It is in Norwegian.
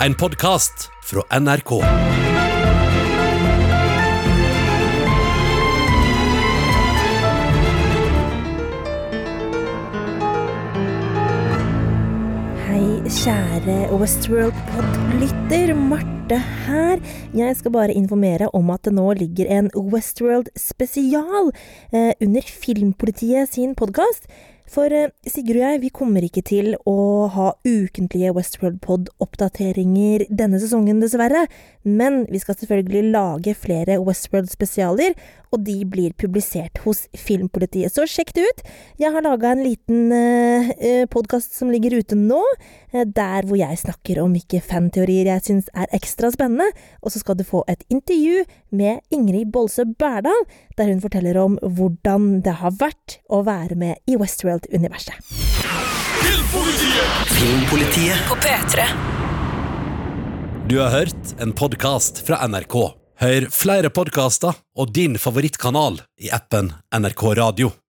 en podkast fra NRK. Hei, kjære Westworld-pod-lytter. Marte her. Jeg skal bare informere om at det nå ligger en Westworld spesial eh, under Filmpolitiet sin podkast. For eh, Sigurd og jeg, vi kommer ikke til å ha ukentlige Westworld-pod-oppdateringer denne sesongen, dessverre. Men vi skal selvfølgelig lage flere Westworld-spesialer, og de blir publisert hos Filmpolitiet. Så sjekk det ut. Jeg har laga en liten eh, podkast som ligger ute nå, eh, der hvor jeg snakker om hvilke fanteorier jeg syns er ekstra spennende. Og så skal du få et intervju med Ingrid Bolse Berdal, der hun forteller om hvordan det har vært å være med i Westworld-universet. Filmpolitiet På P3. Du har hørt en podkast fra NRK. Hør flere podkaster og din favorittkanal i appen NRK Radio.